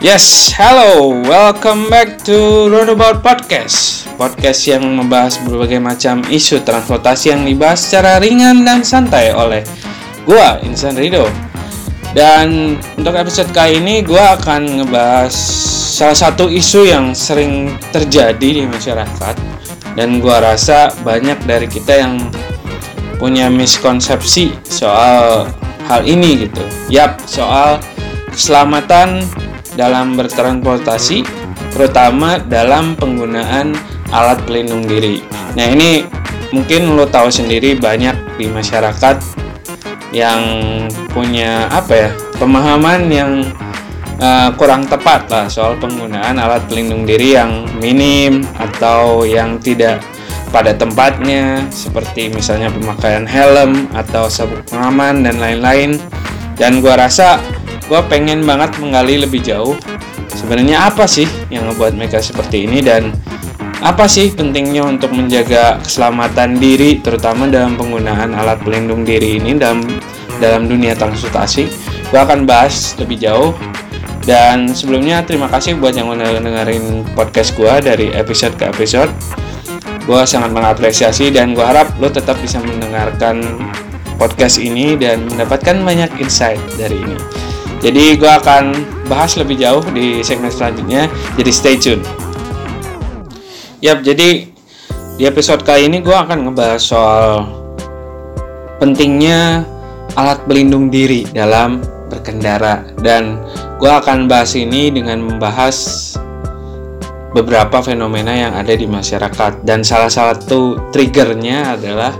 Yes, hello, welcome back to Roundabout Podcast. Podcast yang membahas berbagai macam isu transportasi yang dibahas secara ringan dan santai oleh gua, Insan Rido. Dan untuk episode kali ini gua akan ngebahas salah satu isu yang sering terjadi di masyarakat. Dan gua rasa banyak dari kita yang punya miskonsepsi soal hal ini gitu. Yap, soal keselamatan dalam bertransportasi, terutama dalam penggunaan alat pelindung diri. Nah, ini mungkin lo tahu sendiri banyak di masyarakat yang punya apa ya pemahaman yang uh, kurang tepat lah soal penggunaan alat pelindung diri yang minim atau yang tidak pada tempatnya seperti misalnya pemakaian helm atau sabuk pengaman dan lain-lain dan gua rasa gue pengen banget menggali lebih jauh sebenarnya apa sih yang membuat mereka seperti ini dan apa sih pentingnya untuk menjaga keselamatan diri terutama dalam penggunaan alat pelindung diri ini dalam dalam dunia transportasi. Gue akan bahas lebih jauh. Dan sebelumnya terima kasih buat yang udah dengerin podcast gue dari episode ke episode. Gue sangat mengapresiasi dan gue harap lo tetap bisa mendengarkan podcast ini dan mendapatkan banyak insight dari ini. Jadi gue akan bahas lebih jauh di segmen selanjutnya. Jadi stay tune. Yap, jadi di episode kali ini gue akan ngebahas soal pentingnya alat pelindung diri dalam berkendara dan gue akan bahas ini dengan membahas beberapa fenomena yang ada di masyarakat dan salah satu triggernya adalah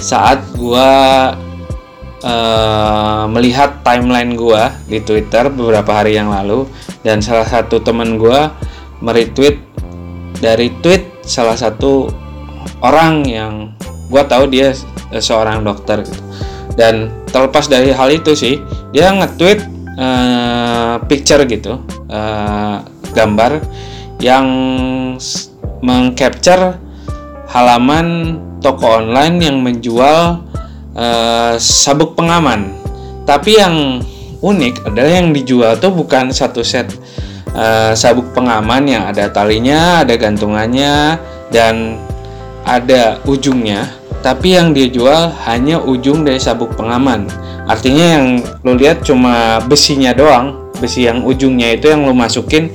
saat gue uh, melihat timeline gue di Twitter beberapa hari yang lalu dan salah satu teman gue meretweet dari tweet salah satu orang yang gue tahu dia seorang dokter gitu. dan terlepas dari hal itu sih dia nge-tweet uh, picture gitu uh, gambar yang mengcapture halaman toko online yang menjual uh, sabuk pengaman. Tapi yang unik adalah yang dijual tuh bukan satu set uh, sabuk pengaman yang ada talinya, ada gantungannya, dan ada ujungnya. Tapi yang dia jual hanya ujung dari sabuk pengaman. Artinya yang lo lihat cuma besinya doang, besi yang ujungnya itu yang lo masukin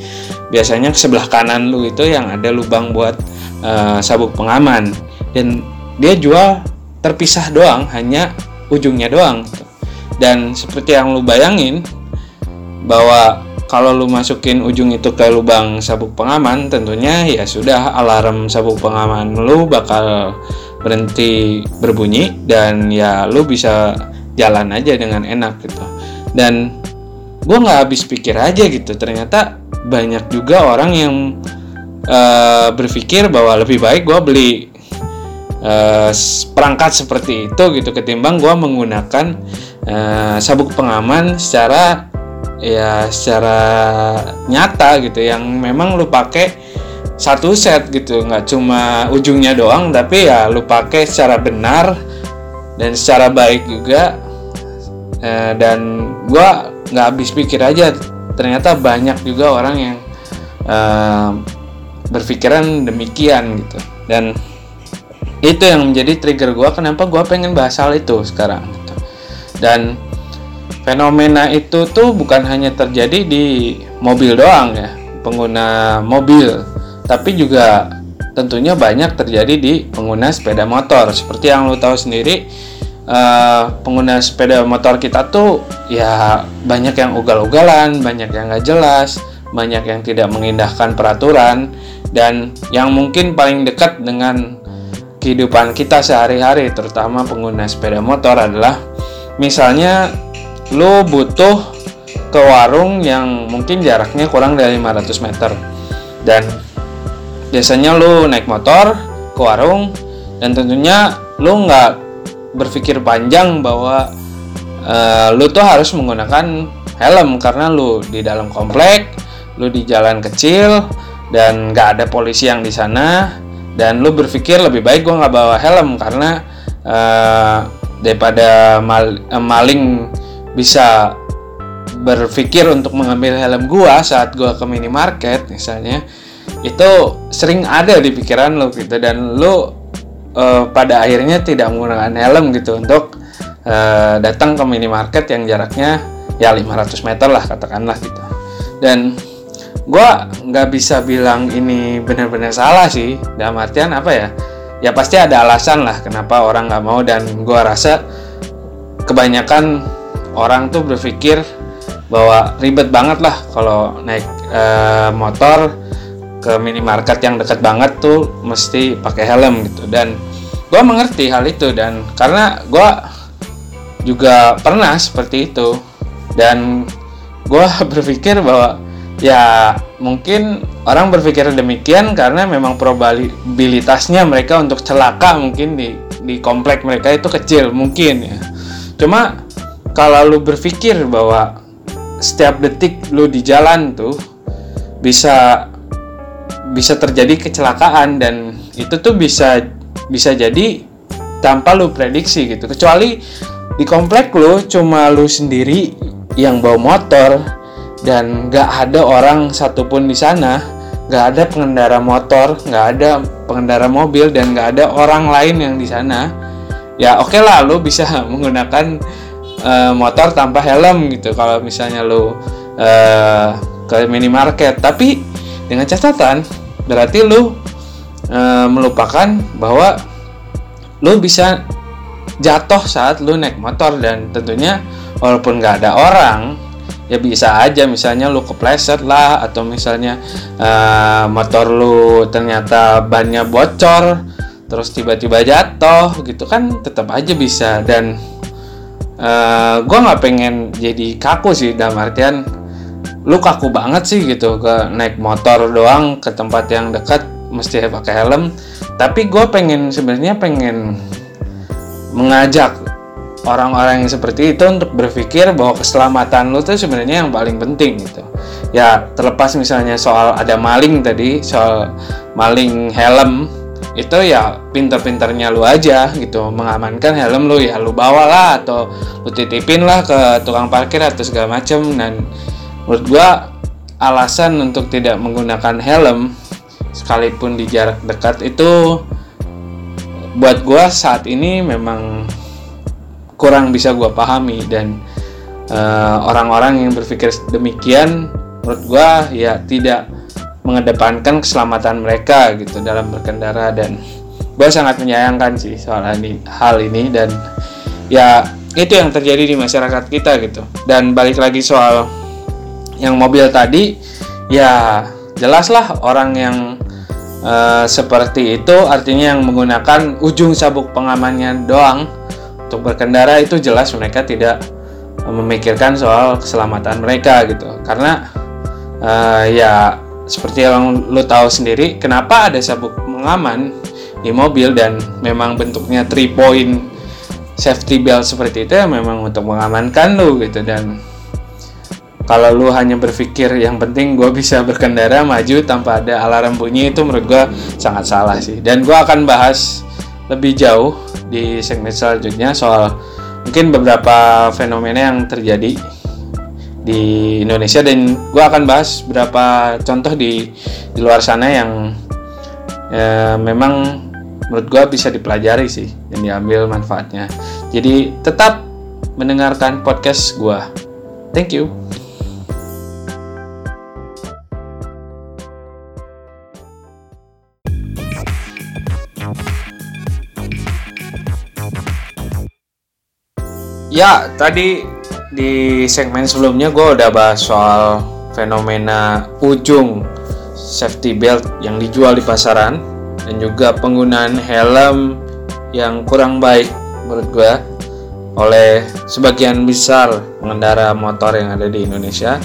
biasanya ke sebelah kanan lo itu yang ada lubang buat uh, sabuk pengaman dan dia jual terpisah doang hanya ujungnya doang. Dan seperti yang lu bayangin bahwa kalau lu masukin ujung itu ke lubang sabuk pengaman tentunya ya sudah alarm sabuk pengaman lu bakal berhenti berbunyi dan ya lu bisa jalan aja dengan enak gitu. Dan gue nggak habis pikir aja gitu ternyata banyak juga orang yang uh, berpikir bahwa lebih baik gue beli uh, perangkat seperti itu gitu ketimbang gue menggunakan uh, sabuk pengaman secara ya secara nyata gitu yang memang lu pakai satu set gitu. Nggak cuma ujungnya doang tapi ya lu pakai secara benar dan secara baik juga. Uh, dan gue nggak habis pikir aja ternyata banyak juga orang yang uh, berpikiran demikian gitu. Dan itu yang menjadi trigger gue kenapa gue pengen bahas hal itu sekarang gitu. dan fenomena itu tuh bukan hanya terjadi di mobil doang ya pengguna mobil tapi juga tentunya banyak terjadi di pengguna sepeda motor seperti yang lo tahu sendiri uh, pengguna sepeda motor kita tuh ya banyak yang ugal-ugalan banyak yang nggak jelas banyak yang tidak mengindahkan peraturan dan yang mungkin paling dekat dengan kehidupan kita sehari-hari terutama pengguna sepeda motor adalah misalnya lo butuh ke warung yang mungkin jaraknya kurang dari 500 meter. Dan biasanya lo naik motor ke warung dan tentunya lo nggak berpikir panjang bahwa uh, lo tuh harus menggunakan helm karena lo di dalam komplek lo di jalan kecil dan nggak ada polisi yang di sana dan lu berpikir lebih baik gue nggak bawa helm karena uh, daripada mal, uh, maling bisa berpikir untuk mengambil helm gua saat gua ke minimarket misalnya itu sering ada di pikiran lo gitu. Dan lo uh, pada akhirnya tidak menggunakan helm gitu untuk uh, datang ke minimarket yang jaraknya ya 500 meter lah katakanlah gitu. Dan gue nggak bisa bilang ini benar-benar salah sih. Dalam artian apa ya? Ya pasti ada alasan lah kenapa orang nggak mau dan gue rasa kebanyakan orang tuh berpikir bahwa ribet banget lah kalau naik e, motor ke minimarket yang dekat banget tuh mesti pakai helm gitu. Dan gue mengerti hal itu dan karena gue juga pernah seperti itu. Dan gue berpikir bahwa ya mungkin orang berpikir demikian karena memang probabilitasnya mereka untuk celaka mungkin di di komplek mereka itu kecil mungkin ya. Cuma kalau lu berpikir bahwa setiap detik lu di jalan tuh bisa bisa terjadi kecelakaan dan itu tuh bisa bisa jadi tanpa lu prediksi gitu. Kecuali di komplek lu cuma lu sendiri yang bawa motor dan nggak ada orang satupun di sana nggak ada pengendara motor nggak ada pengendara mobil dan nggak ada orang lain yang di sana. Ya oke okay lah lu bisa menggunakan uh, motor tanpa helm gitu. Kalau misalnya lu uh, ke minimarket. Tapi dengan catatan berarti lu uh, melupakan bahwa lu bisa jatuh saat lu naik motor. Dan tentunya walaupun nggak ada orang ya bisa aja misalnya lu kepleset lah atau misalnya uh, motor lu ternyata bannya bocor terus tiba-tiba jatuh gitu kan tetap aja bisa. Dan uh, gua nggak pengen jadi kaku sih dalam artian lu kaku banget sih gitu. Ke naik motor doang ke tempat yang dekat mesti pakai helm. Tapi gue pengen sebenarnya pengen mengajak orang-orang yang seperti itu untuk berpikir bahwa keselamatan lu tuh sebenarnya yang paling penting gitu. Ya terlepas misalnya soal ada maling tadi, soal maling helm itu ya pinter-pinternya lu aja gitu mengamankan helm lu ya lu bawa lah atau lu titipin lah ke tukang parkir atau segala macem dan menurut gua alasan untuk tidak menggunakan helm sekalipun di jarak dekat itu buat gua saat ini memang kurang bisa gue pahami dan eh, orang-orang uh, yang berpikir demikian menurut gue ya tidak mengedepankan keselamatan mereka gitu dalam berkendara dan gue sangat menyayangkan sih soal ini, hal ini dan ya itu yang terjadi di masyarakat kita gitu. Dan balik lagi soal yang mobil tadi ya jelaslah orang yang uh, seperti itu artinya yang menggunakan ujung sabuk pengamannya doang untuk berkendara itu jelas mereka tidak memikirkan soal keselamatan mereka gitu. Karena uh, ya seperti yang lo tahu sendiri kenapa ada sabuk pengaman di mobil dan memang bentuknya three point safety belt seperti itu ya memang untuk mengamankan lo gitu. Dan kalau lu hanya berpikir yang penting gue bisa berkendara maju tanpa ada alarm bunyi itu menurut gue sangat salah sih. Dan gue akan bahas lebih jauh di segmen selanjutnya soal mungkin beberapa fenomena yang terjadi di Indonesia dan gue akan bahas beberapa contoh di di luar sana yang ya, memang menurut gue bisa dipelajari sih dan diambil manfaatnya. Jadi tetap mendengarkan podcast gue. Thank you. Ya, tadi di segmen sebelumnya gue udah bahas soal fenomena ujung safety belt yang dijual di pasaran dan juga penggunaan helm yang kurang baik menurut gue oleh sebagian besar pengendara motor yang ada di Indonesia.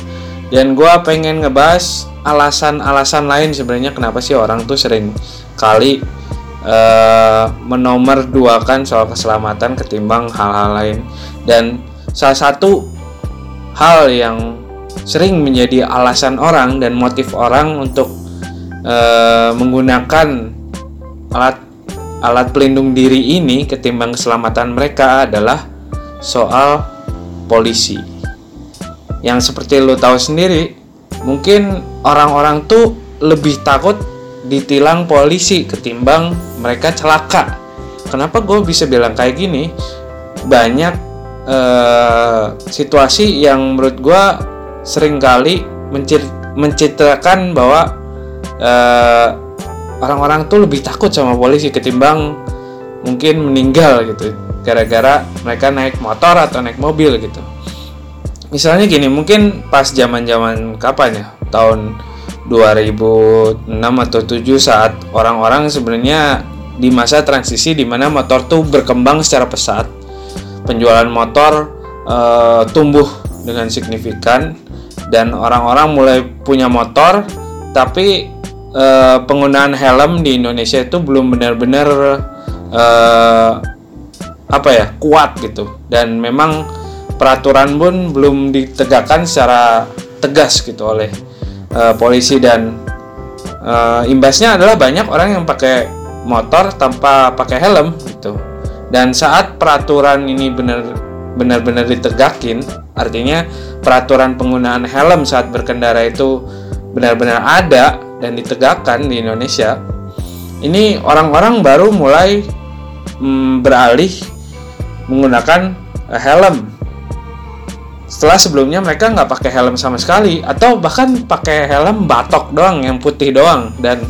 Dan gue pengen ngebahas alasan-alasan lain sebenarnya kenapa sih orang tuh sering kali uh, menomorduakan soal keselamatan ketimbang hal-hal lain dan salah satu hal yang sering menjadi alasan orang dan motif orang untuk e, menggunakan alat alat pelindung diri ini ketimbang keselamatan mereka adalah soal polisi. yang seperti lo tahu sendiri mungkin orang-orang tuh lebih takut ditilang polisi ketimbang mereka celaka kenapa gue bisa bilang kayak gini banyak uh, situasi yang menurut gue sering kali mencir mencitrakan bahwa uh, orang-orang tuh lebih takut sama polisi ketimbang mungkin meninggal gitu gara-gara mereka naik motor atau naik mobil gitu. Misalnya gini mungkin pas zaman zaman kapan ya? Tahun 2006 atau 7 saat orang-orang sebenarnya di masa transisi di mana motor tuh berkembang secara pesat penjualan motor uh, tumbuh dengan signifikan dan orang-orang mulai punya motor tapi uh, penggunaan helm di Indonesia itu belum benar-benar uh, apa ya kuat gitu. Dan memang peraturan pun belum ditegakkan secara tegas gitu oleh uh, polisi dan uh, imbasnya adalah banyak orang yang pakai motor tanpa pakai helm gitu dan saat peraturan ini benar benar-benar ditegakin artinya peraturan penggunaan helm saat berkendara itu benar-benar ada dan ditegakkan di Indonesia ini orang-orang baru mulai mm, beralih menggunakan uh, helm. Setelah sebelumnya mereka nggak pakai helm sama sekali atau bahkan pakai helm batok doang yang putih doang dan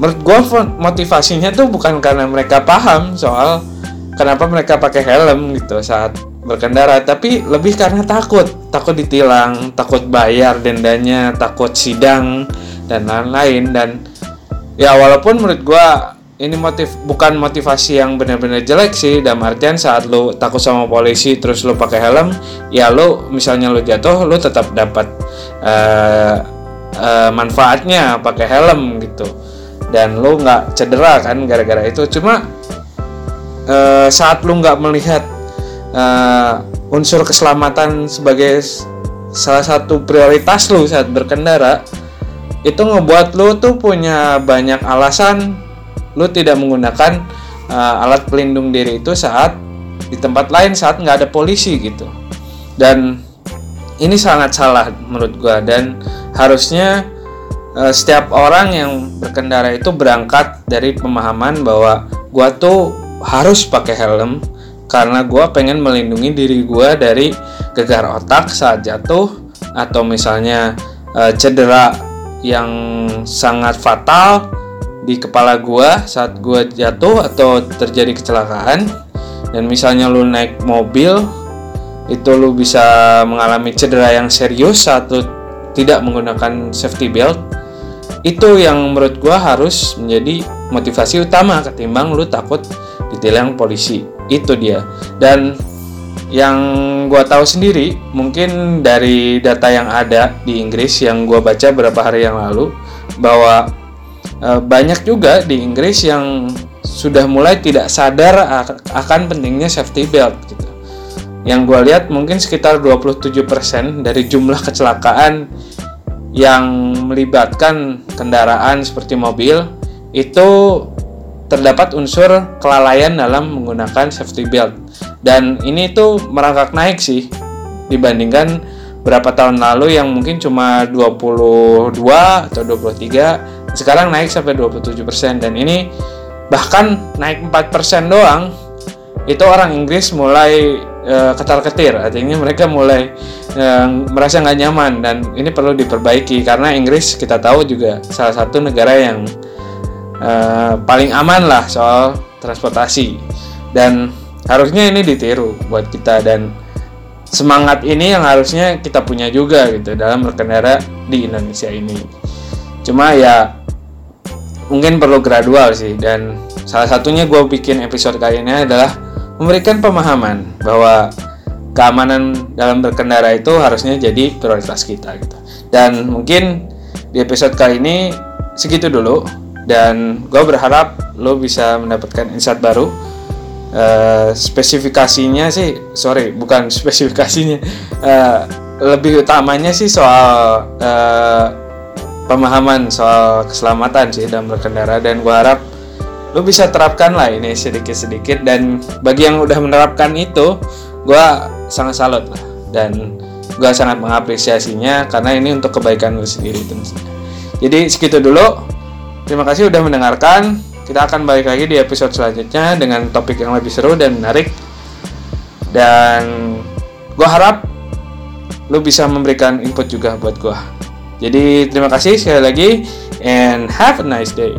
menurut gue motivasinya tuh bukan karena mereka paham soal kenapa mereka pakai helm gitu saat berkendara tapi lebih karena takut. Takut ditilang takut bayar dendanya takut sidang dan lain-lain. Dan ya walaupun menurut gue ini motif bukan motivasi yang benar-benar jelek sih dalam artian saat lo takut sama polisi terus lo pakai helm ya lo misalnya lo jatuh lo tetap dapat uh, uh, manfaatnya pakai helm gitu dan lo nggak cedera kan gara-gara itu. Cuma uh, saat lo nggak melihat uh, unsur keselamatan sebagai salah satu prioritas lo saat berkendara itu ngebuat lo tuh punya banyak alasan lu tidak menggunakan uh, alat pelindung diri itu saat di tempat lain saat nggak ada polisi gitu. Dan ini sangat salah menurut gua. Dan harusnya setiap orang yang berkendara itu berangkat dari pemahaman bahwa gua tuh harus pakai helm karena gua pengen melindungi diri gua dari gegar otak saat jatuh atau misalnya uh, cedera yang sangat fatal di kepala gua saat gua jatuh atau terjadi kecelakaan. Dan misalnya lu naik mobil itu lu bisa mengalami cedera yang serius saat lu tidak menggunakan safety belt itu yang menurut gua harus menjadi motivasi utama ketimbang lu takut ditilang polisi itu dia dan yang gua tahu sendiri mungkin dari data yang ada di Inggris yang gua baca beberapa hari yang lalu bahwa Eh, banyak juga di Inggris yang sudah mulai tidak sadar akan pentingnya safety belt gitu. Yang gue lihat mungkin sekitar 27% dari jumlah kecelakaan yang melibatkan kendaraan seperti mobil itu terdapat unsur kelalaian dalam menggunakan safety belt. Dan ini tuh merangkak naik sih dibandingkan berapa tahun lalu yang mungkin cuma 22 atau 23 sekarang naik sampai 27% dan ini bahkan naik 4% doang itu orang Inggris mulai e, ketar-ketir artinya mereka mulai e, merasa nggak nyaman dan ini perlu diperbaiki karena Inggris kita tahu juga salah satu negara yang e, paling aman lah soal transportasi. Dan harusnya ini ditiru buat kita dan semangat ini yang harusnya kita punya juga gitu dalam berkendara di Indonesia ini. Cuma ya mungkin perlu gradual sih dan salah satunya gue bikin episode kali ini adalah memberikan pemahaman bahwa keamanan dalam berkendara itu harusnya jadi prioritas kita gitu. Dan mungkin di episode kali ini segitu dulu dan gue berharap lo bisa mendapatkan insight baru. Uh, spesifikasinya sih sorry bukan spesifikasinya. Uh, lebih utamanya sih soal uh, pemahaman soal keselamatan sih dalam berkendara dan gue harap lo bisa terapkan lah ini sedikit-sedikit dan bagi yang udah menerapkan itu gue sangat salut lah. Dan gue sangat mengapresiasinya karena ini untuk kebaikan lu sendiri tentunya jadi segitu dulu. Terima kasih udah mendengarkan. Kita akan balik lagi di episode selanjutnya dengan topik yang lebih seru dan menarik. Dan gue harap lu bisa memberikan input juga buat gue jadi terima kasih sekali lagi and have a nice day